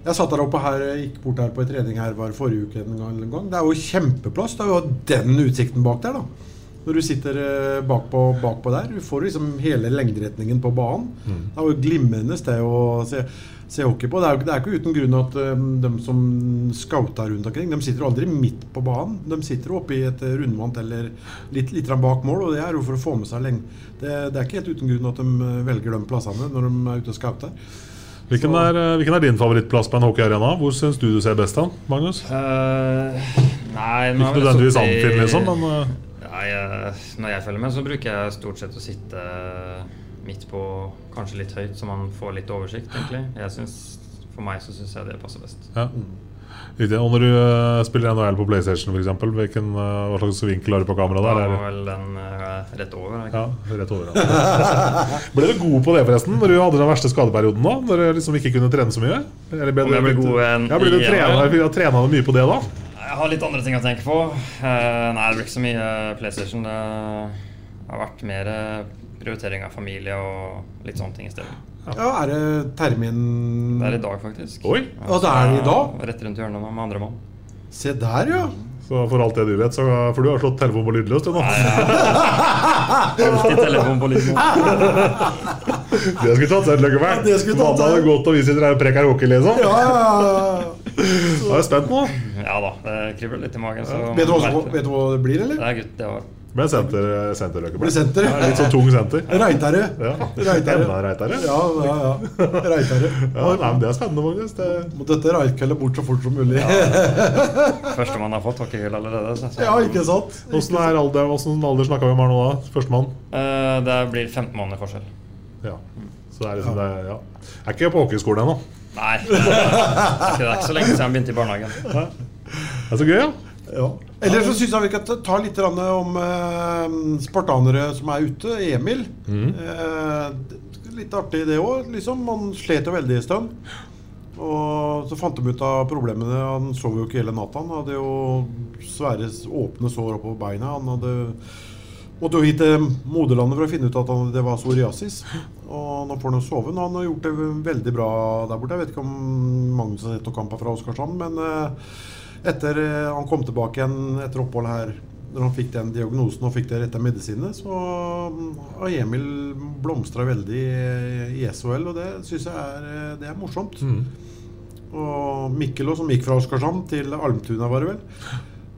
jeg satt der oppe her, gikk bort her på en trening her var forrige uke en gang. En gang. Det er jo kjempeplass. Det er jo den utsikten bak der, da når du sitter bakpå, bakpå der. Du får liksom hele lengderetningen på banen. Mm. Det er jo glimrende sted å se, se hockey på. Det er, det er ikke uten grunn at um, de som scouter rundt omkring, de sitter aldri midt på banen. De sitter oppe i et rundvant eller litt, litt bak mål, og det er jo for å få med seg lenge. Det, det er ikke helt uten grunn at de velger de plassene når de er ute og scouter. Hvilken er, hvilken er, din favorittplass på en hockeyarena? Hvor syns du du ser best an, Magnus? Uh, nei, Ikke nødvendigvis Anfield, liksom, men uh. Nei, når jeg følger med, så bruker jeg stort sett å sitte midt på, kanskje litt høyt, så man får litt oversikt, egentlig. Jeg synes, for meg så syns jeg det passer best. Ja. Og når du uh, spiller NHL på PlayStation, f.eks., hvilken uh, hva slags vinkel har du på kameraet? Da var vel den uh, rett over. Ikke? Ja, rett over ja. ble du god på det, forresten, når du hadde den verste skadeperioden? da? Når du liksom ikke kunne trene så mye? Eller ble Om jeg ble god en, ja, ble du trena, trena mye på det da? Jeg har litt andre ting å tenke på. Uh, nei, det blir ikke så mye PlayStation. Det har vært mer prioritering av familie og litt sånne ting i stedet. Ja. ja, Er det termin Det er i dag, faktisk. Oi! Ja, det er i dag? Rett rundt hjørnet med andre mann. Se der, ja. Så for alt det du vet, så For du har slått telefon på lydløst, du nå. Nei, ja. Alltid telefon på lydløst. det skulle tatt seg et løkkevern. Mamma hadde gått og vi sitter her og preker hockey, liksom. Ja, ja, ja. Jeg er spent nå. Ja da, det kribler litt i magen. Så vet, du hva, vet, du hva, det blir, eller? Det er gutt, det var Ble senter, senter Ble senter. Ja, litt sånn tung senter. Reitare. Ja. Reitare. Enda reitere. Ja, ja, ja. Reitere. Ja, nei, men det er spennende, Magnus. Det... Må dette reikelle bort så fort som mulig. Ja. Første man har fått hockeyhyll allerede. Så. Ja, ikke sant? Åssen alder, alder snakka vi om her nå, da? Førstemann? Uh, det blir 15 måneder forskjell. Ja. Så det er liksom det, ja. Jeg er ikke på hockeyskolen ennå. Nei. Det er, det er ikke så lenge siden jeg begynte i barnehagen. Det er så gøy, ja. ja. Eller så syns jeg vi kan ta litt om eh, spartanere som er ute. Emil. Mm. Eh, litt artig, det òg. Liksom. Han slet jo veldig en stund. Og så fant de ut av problemene. Han sov jo ikke hele natta. Han hadde jo svære åpne sår oppå beina. Han hadde måtte jo hit til moderlandet for å finne ut at han, det var psoriasis. Og nå får han sove. Han har gjort det veldig bra der borte. Jeg vet ikke om Magnus har sett noen kamper fra Oskarshamn, men eh, etter eh, han kom tilbake igjen etter opphold her, når han fikk den diagnosen og fikk det rette medisinet, så har Emil blomstra veldig i SHL, og det syns jeg er, eh, det er morsomt. Mm. Og Mikkel, som gikk fra Oskarshamn til Almtuna, var det vel.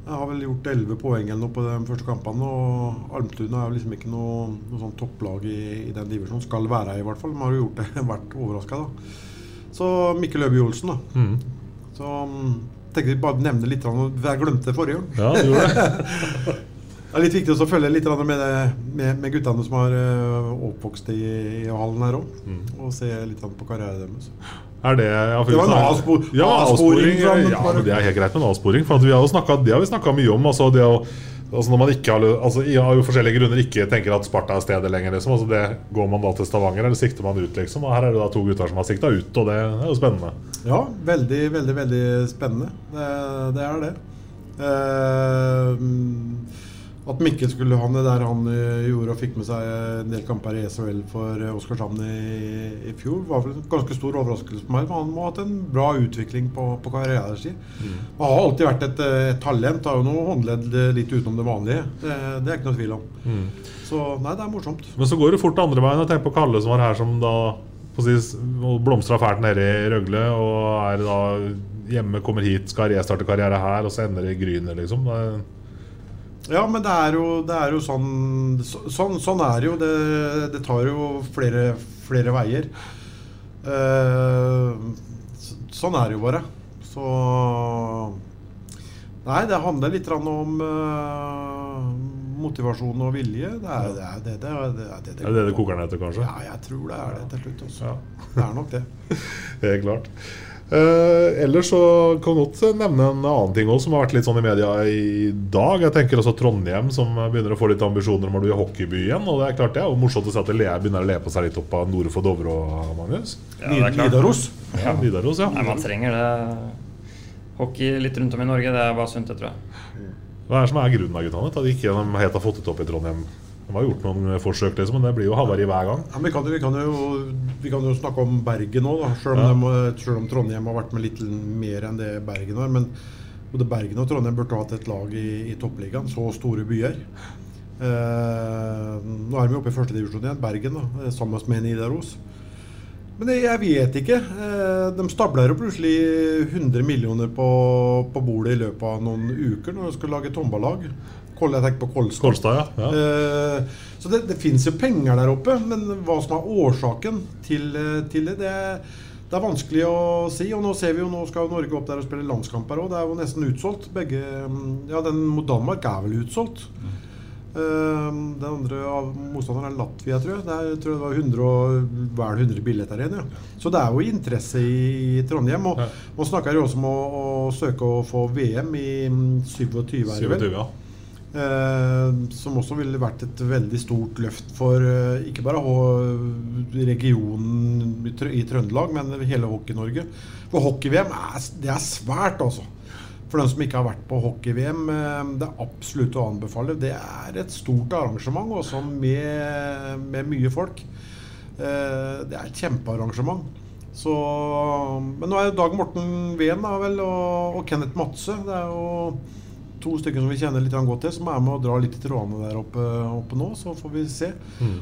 Jeg har vel gjort 11 poeng eller noe på de første kampene. Og Almtuna er jo liksom ikke noe, noe sånn topplag i, i, den divisjonen. Skal være i hvert fall. De har jo gjort det, vært overraska, da. Så Mikkel Øby Olsen, da. Mm. Så um, tenkte vi bare nevne litt. Jeg glemte forrige gang. Ja, du gjorde det. Det er litt viktig å følge litt med, med, med guttene som har uh, oppvokst i, i hallen her òg. Mm. Og se litt på karrieren deres. Er det Det var en avsporing. ja, avsporing Ja, men det er helt greit med en avsporing. For vi har jo snakket, det har vi snakka mye om. Altså det å, altså når man ikke har, altså av forskjellige grunner ikke tenker at Sparta er stedet lenger. Liksom. Altså det, går man da til Stavanger, eller sikter man ut? liksom Og Her er det da to gutter som har sikta ut, og det er jo spennende. Ja, veldig, veldig, veldig spennende. Det, det er det. Eh, at Mikkel skulle ha det der han eh, gjorde og fikk med seg en del kamper i SHL for eh, Oskarshamn i, i fjor, var vel en ganske stor overraskelse på meg. Men Han må ha hatt en bra utvikling på, på karrieren sin. Han har alltid vært et, eh, et talent. Har jo noe håndledd litt utenom det vanlige. Det, det er ikke noe tvil om. Så nei, det er morsomt. Men så går det fort andre veien. Jeg tenker på Kalle som var her som da blomstra fælt nede i Røgle, og er da hjemme, kommer hit, skal restarte karriere her, og så ender det i Gryner, liksom. Det er, Ja, men det er jo, det er jo sånn, sånn Sånn er det jo. Det, det tar jo flere, flere veier. Eh, sånn er det jo bare. Så Nei, det handler litt om eh, motivasjon og vilje. Det er det er det det, er, det, det, det det det koker ned til, kanskje? Ja, jeg tror det er det til slutt. Også. Ja. Det er nok det. Helt klart. Eh, ellers så kan jeg godt nevne en annen ting også, som har vært litt sånn i media i dag. Jeg tenker altså Trondheim, som begynner å få litt ambisjoner om å bli hockeyby igjen. Og det er klart det er jo morsomt å se at det begynner å le på seg litt opp av nord for Dovre og Magnus. Ja, det er klart. Nidaros. Ja, Nidaros, ja. Nei, man trenger det. Hockey litt rundt om i Norge, det er bare sunt, det tror jeg. Hva er det som er grunnen av guttene? At de ikke helt har fått det opp i Trondheim? De har gjort noen forsøk, liksom, men det blir jo havari hver gang. Ja, men vi, kan, vi, kan jo, vi kan jo snakke om Bergen òg, selv, om Ja. selv om Trondheim har vært med litt mer enn det Bergen har. Men både Bergen og Trondheim burde hatt et lag i, i toppligaen. Så store byer. Eh, nå er vi oppe i førstedivisjon igjen, Bergen, da, eh, sammen med Nidaros. Men det, jeg vet ikke. Eh, de stabler jo plutselig 100 millioner på, på bordet i løpet av noen uker når de skal lage tombalag. Jeg tenker på Kolstad. Kolstad, ja. ja. Eh, så det, det fins jo penger der oppe, men hva som er årsaken til, eh, til det, det det er vanskelig å si. Og nå ser vi jo, nå skal Norge opp der og spille landskamper òg. Det er jo nesten utsolgt. Begge, mm, ja, den mot Danmark er vel utsolgt. Eh, den andre av motstanderen er Latvia, tror jeg. Der tror jeg det var 100 og, vel 100 billetter igjen. Ja. Så det er jo interesse i Trondheim. Og Ja. nå snakker jo også om å, å søke å få VM i mm, 27, er det vel? 27, ja. Eh, som også ville vært et veldig stort løft for eh, ikke bare regionen i, Trø i Trøndelag, men hele Hockey-Norge. For hockey-VM er, det er svært, altså. For den som ikke har vært på hockey-VM, eh, det er absolutt å anbefale. Det er et stort arrangement også med, med mye folk. Det er et kjempearrangement. Så, men nå er jo Dag Morten Ven da vel, og, og Kenneth Madse. Det er jo to stykker som vi kjenner litt godt til, som er med og drar litt i trådene der oppe, oppe nå. Så får vi se.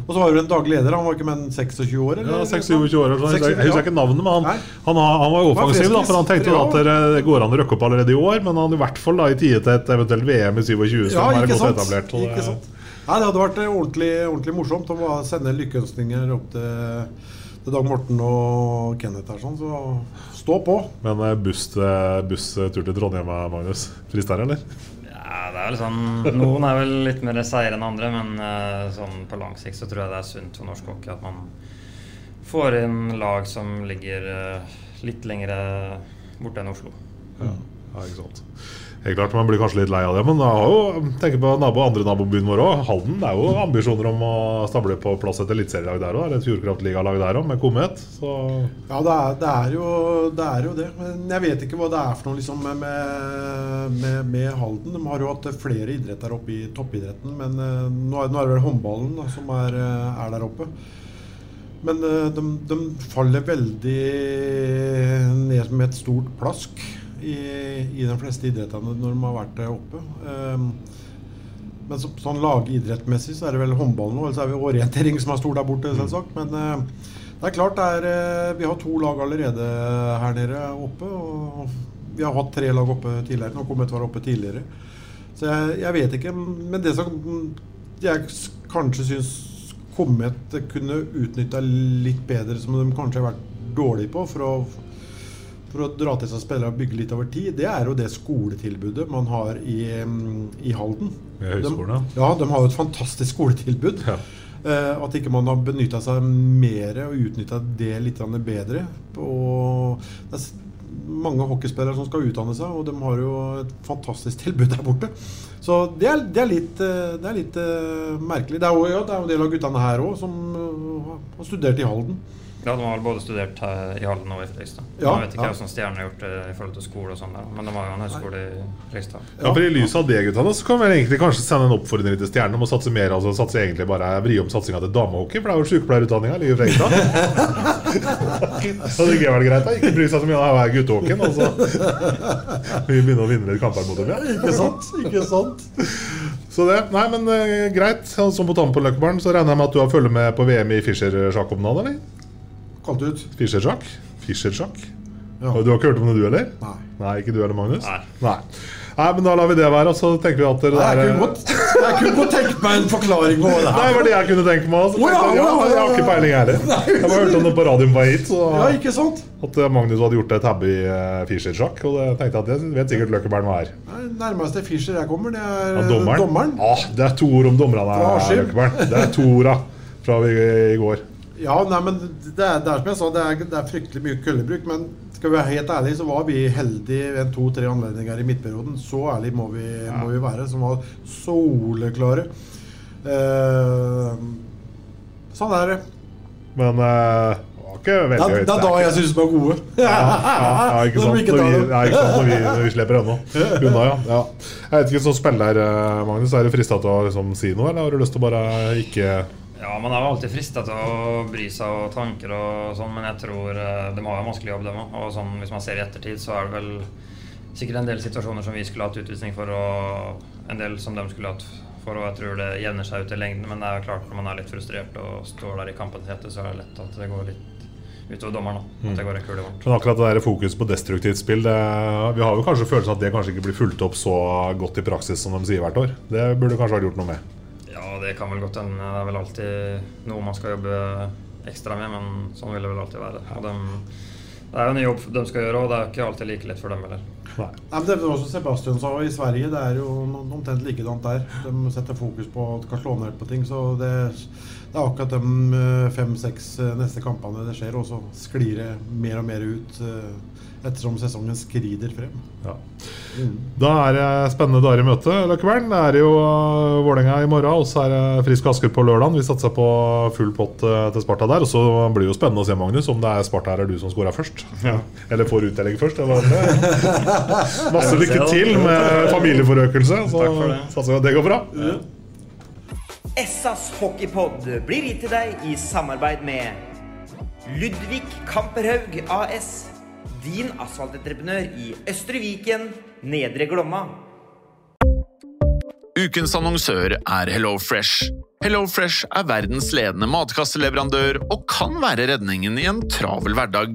Og så var det en daglig leder. Han var ikke mer enn 26 år? Ja, 26 år. Så jeg, 26, jeg husker ikke navnet, men han, han, han var jo offensiv. da, For han tenkte at det- går an å røkke opp allerede i år, men han i hvert fall da i tide til et eventuelt VM i 27, som Ja, er ikke godt sant? etablert. det- Ikke sant? Nei, det hadde vært eh, ordentlig, ordentlig morsomt å sende lykkeønskninger opp til, til Dag Morten og Kenneth her. Sånn, så stå på. Men eh, buss, eh, busstur til Trondheim, eh, Magnus? Frister, eller? Ja, det er vel sånn Noen er vel litt mer seire enn andre, men eh, sånn på lang sikt så tror jeg det er sunt for norsk hockey at man får inn lag som ligger litt lengre borte enn Oslo. Ja, ja ikke sant. Helt klart, Man blir kanskje litt lei av det, men jo, tenker på nabo, andre nabobyen vår òg. Halden. Det er jo ambisjoner om å stable på plass et eliteserielag der òg. Det er et Fjordkraftligalag der òg, med Komet. Så Ja, det er, det, er jo, det er jo det. Men jeg vet ikke hva det er for noe liksom, med, med, med Halden. De har jo hatt flere idretter oppe i toppidretten, men eh, nå er, nå er det vel håndballen da, som er, eh, er der oppe. Men eh, de, de faller veldig ned med et stort plask i, i de fleste idrettene når de har vært oppe. Um, men så, sånn lagidrettmessig så er det vel håndball nå, eller så er det orientering som er stor der borte, selvsagt. Men uh, det er klart det er, eh, vi har to lag allerede her nede oppe. Og vi har hatt tre lag oppe tidligere. Nå kommer et var oppe tidligere. Så jeg, jeg vet ikke. Men det som jeg kanskje syns Komet kunne utnytta litt bedre, som de kanskje har vært dårlige på for å for å dra til seg spillere og bygge litt over tid, det er jo det skoletilbudet man har i, mm, i Halden. Høyskolen, de, ja, de har jo et fantastisk skoletilbud. Ja. Eh, at ikke man har benytta seg mer og utnytta det litt bedre. Og det er mange hockeyspillere som skal utdanne seg, og de har jo et fantastisk tilbud der borte. Så det er, det er litt, eh, det er litt uh, merkelig. Det er jo ja, det er jo en del av guttene her òg som uh, har studert i Halden. Ja, de har vel både studert i Halden og i Fredrikstad. Ja, jeg vet ikke ja. hvordan Stjerne har gjort det i forhold til skole og sånn, der, men de har jo en høyskole i Fredrikstad. Ja, for I lys av det guttene, så kan vi egentlig kanskje sende en oppfordring til Stjerne om å satse mer. altså satse egentlig bare Vri om satsinga til damehockey, for det er jo sykepleierutdanninga i Fredrikstad. så det er vel greit da Ikke bry seg så mye om guttehockeyen. så Vi begynner å vinne litt kamper mot dem. Ja. Ikke sant? Ikke sant? Så det, nei, men uh, greit. Som på tampen på Løkkebarn, så regner jeg med at du har følge med på VM i Fischer-sjakk om dagen, eller? Kalt ut. Fischer-sjakk? Fischer-sjakk? Ja. Og Du har ikke hørt om det, du, eller? Nei. Nei, ikke du heller, Magnus? Nei. Nei. Nei, men da lar vi det være, og så tenker vi at det Nei, der jeg kunne godt, jeg kunne godt tenkt meg en forklaring på det Nei, det var det jeg kunne tenke meg. Altså. Oh, ja, ja, ja, ja, jeg har ikke peiling, jeg heller. Jeg bare hørte om det på radioen på hit. Så Ja, ikke sant? at eh, Magnus hadde gjort et tabbe i uh, Fischer-sjakk. Og det tenkte jeg at det vet sikkert Løkkeberg hva er. Nærmeste Fischer jeg kommer, det er Ja, eh, dommeren. dommeren. Ah, det er to ord om dommerne her, Løkkeberg. Det er to orda fra i går. Ja, nei, men det er, det er som jeg sa, det er, det er fryktelig mye køllebruk. Men skal vi være helt ærlige, så var vi heldige ved to-tre anledninger i midtperioden. Så ærlig må vi, må vi være, som var soleklare. Eh, sånn er det. Men eh, det var ikke veldig høyt. det er da jeg syns de var gode. ja, ja, ikke sant? Når vi, ja, ikke sant? Når vi, når vi slipper ennå. Unna, ja. ja. Jeg vet ikke, som spiller, eh, Magnus, er du frista til å liksom, si noe, eller har du lyst til å bare ikke Ja, man er jo alltid frista til å bry seg og tanker og sånn, men jeg tror eh, de har jo en vanskelig jobb, dem òg. Og sånn, hvis man ser i ettertid, så er det vel sikkert en del situasjoner som vi skulle hatt utvisning for, og en del som de skulle hatt for, og jeg tror det jevner seg ut i lengden. Men det er jo klart, når man er litt frustrert og står der i kampens hete, så er det lett at det går litt utover dommeren. At det går en kule varmt. Men akkurat det der fokus på destruktivt spill det, Vi har jo kanskje følelsen at det kanskje ikke blir fulgt opp så godt i praksis som de sier hvert år. Det burde kanskje vært gjort noe med. Det kan vel godt hende. Det er vel alltid noe man skal jobbe ekstra med, men sånn vil det vel alltid være. Dem- det er jo en jobb de skal gjøre, og det er ikke alltid like lett for dem heller. Nei. Nei, det var også Sebastian sa i Sverige, det er jo omtrent likedant der. De setter fokus på at de kan slå ned på ting. Så det, det er akkurat de fem-seks neste kampene det skjer, og så sklir det mer og mer ut eh, ettersom sesongen skrider frem. Ja. Da er det spennende dager i møte, Løkkebern. Det er jo Vålerenga i morgen, og så er det Frisk Asker på lørdag. Vi satser på full pott til Sparta der. Og så blir det jo spennende å se, Magnus, om det er Sparta eller du som scorer først. Eller får utdeling først. Eller hva det er. Masse lykke til med familieforøkelse. Så satser vi at det går bra. Essas hockeypod blir gitt til deg i samarbeid med Ludvig Kamperhaug AS. Din asfaltentreprenør i Østre Viken, Nedre Glomma. Ukens annonsør er HelloFresh. HelloFresh er verdens ledende matkasseleverandør og kan være redningen i en travel hverdag.